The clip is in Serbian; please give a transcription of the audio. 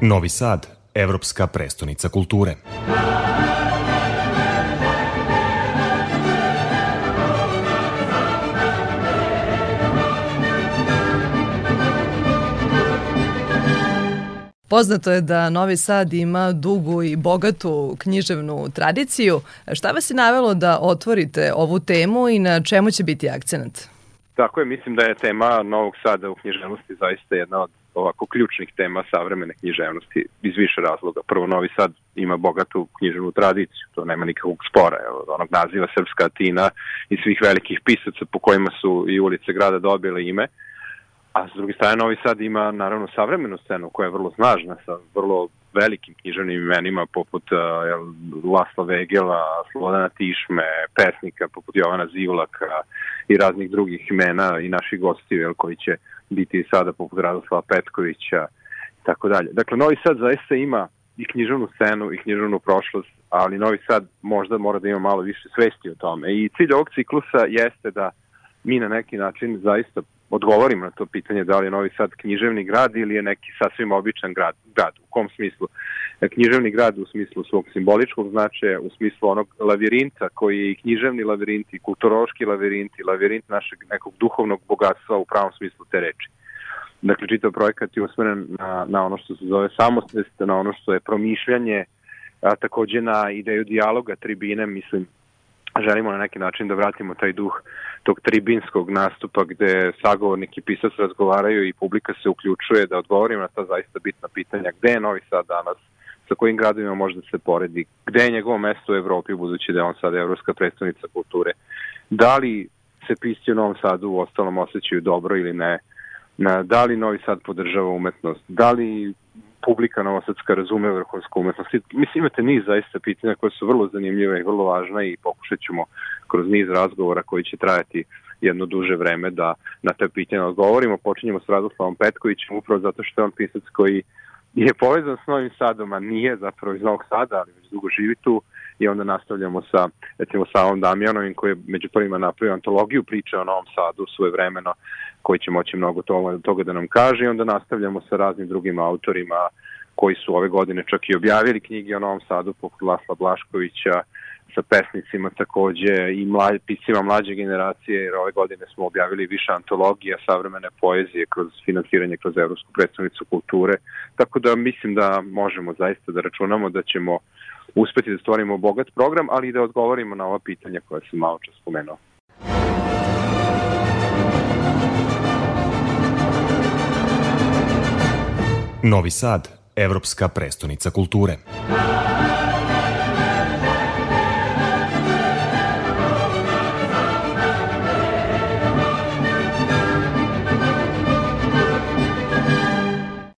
Novi Sad, evropska prestonica kulture. Poznato je da Novi Sad ima dugu i bogatu književnu tradiciju. Šta vas je navelo da otvorite ovu temu i na čemu će biti akcenat? Tako je, mislim da je tema Novog Sada u književnosti zaista jedna od ovako ključnih tema savremene književnosti iz više razloga. Prvo, Novi Sad ima bogatu književnu tradiciju, to nema nikakvog spora, evo, onog naziva Srpska Atina i svih velikih pisaca po kojima su i ulice grada dobile ime. A s druge strane, Novi Sad ima naravno savremenu scenu koja je vrlo snažna, sa vrlo velikim književnim imenima poput uh, Lasla Vegela, Slobodana Tišme, pesnika poput Jovana Zivlaka i raznih drugih imena i naših gostiju jel, koji će biti sada poput Radoslava Petkovića i tako dalje. Dakle, Novi Sad zaista ima i književnu scenu i književnu prošlost, ali Novi Sad možda mora da ima malo više svesti o tome. I cilj ovog ciklusa jeste da mi na neki način zaista odgovorimo na to pitanje da li je Novi Sad književni grad ili je neki sasvim običan grad. grad. U kom smislu? E, književni grad u smislu svog simboličkog značaja, u smislu onog lavirinta koji je i književni lavirint i kulturološki lavirint i lavirint našeg nekog duhovnog bogatstva u pravom smislu te reči. Dakle, čitav projekat je usmeren na, na ono što se zove samosvest, na ono što je promišljanje, a takođe na ideju dijaloga tribine, mislim, želimo na neki način da vratimo taj duh tog tribinskog nastupa gde sagovornik i pisac razgovaraju i publika se uključuje da odgovorimo na ta zaista bitna pitanja. Gde je Novi Sad danas? Sa kojim gradovima može da se poredi? Gde je njegovo mesto u Evropi budući da je on sad evropska predstavnica kulture? Da li se pisci u Novom Sadu u ostalom osjećaju dobro ili ne? Da li Novi Sad podržava umetnost? Da li publika novosadska razume vrhunsku umetnost. Mislim, imate niz zaista pitanja koje su vrlo zanimljive i vrlo važna i pokušat ćemo kroz niz razgovora koji će trajati jedno duže vreme da na te pitanja odgovorimo. Počinjemo s Radoslavom Petkovićem upravo zato što je on pisac koji je povezan s Novim Sadom, a nije zapravo iz Novog Sada, ali već dugo živi tu i onda nastavljamo sa, recimo, Savom Damjanovim koji je među prvima napravio antologiju priče o Novom Sadu svoje vremeno, koji će moći mnogo toga, toga da nam kaže. I onda nastavljamo sa raznim drugim autorima koji su ove godine čak i objavili knjige o Novom Sadu, poput Lasla Blaškovića, sa pesnicima takođe i mlad, piscima mlađe generacije, jer ove godine smo objavili više antologija savremene poezije kroz finansiranje kroz Evropsku predstavnicu kulture, tako da mislim da možemo zaista da računamo da ćemo uspeti da stvorimo bogat program, ali i da odgovorimo na ova pitanja koja sam malo čas spomenuo. Novi Sad, evropska prestonica kulture.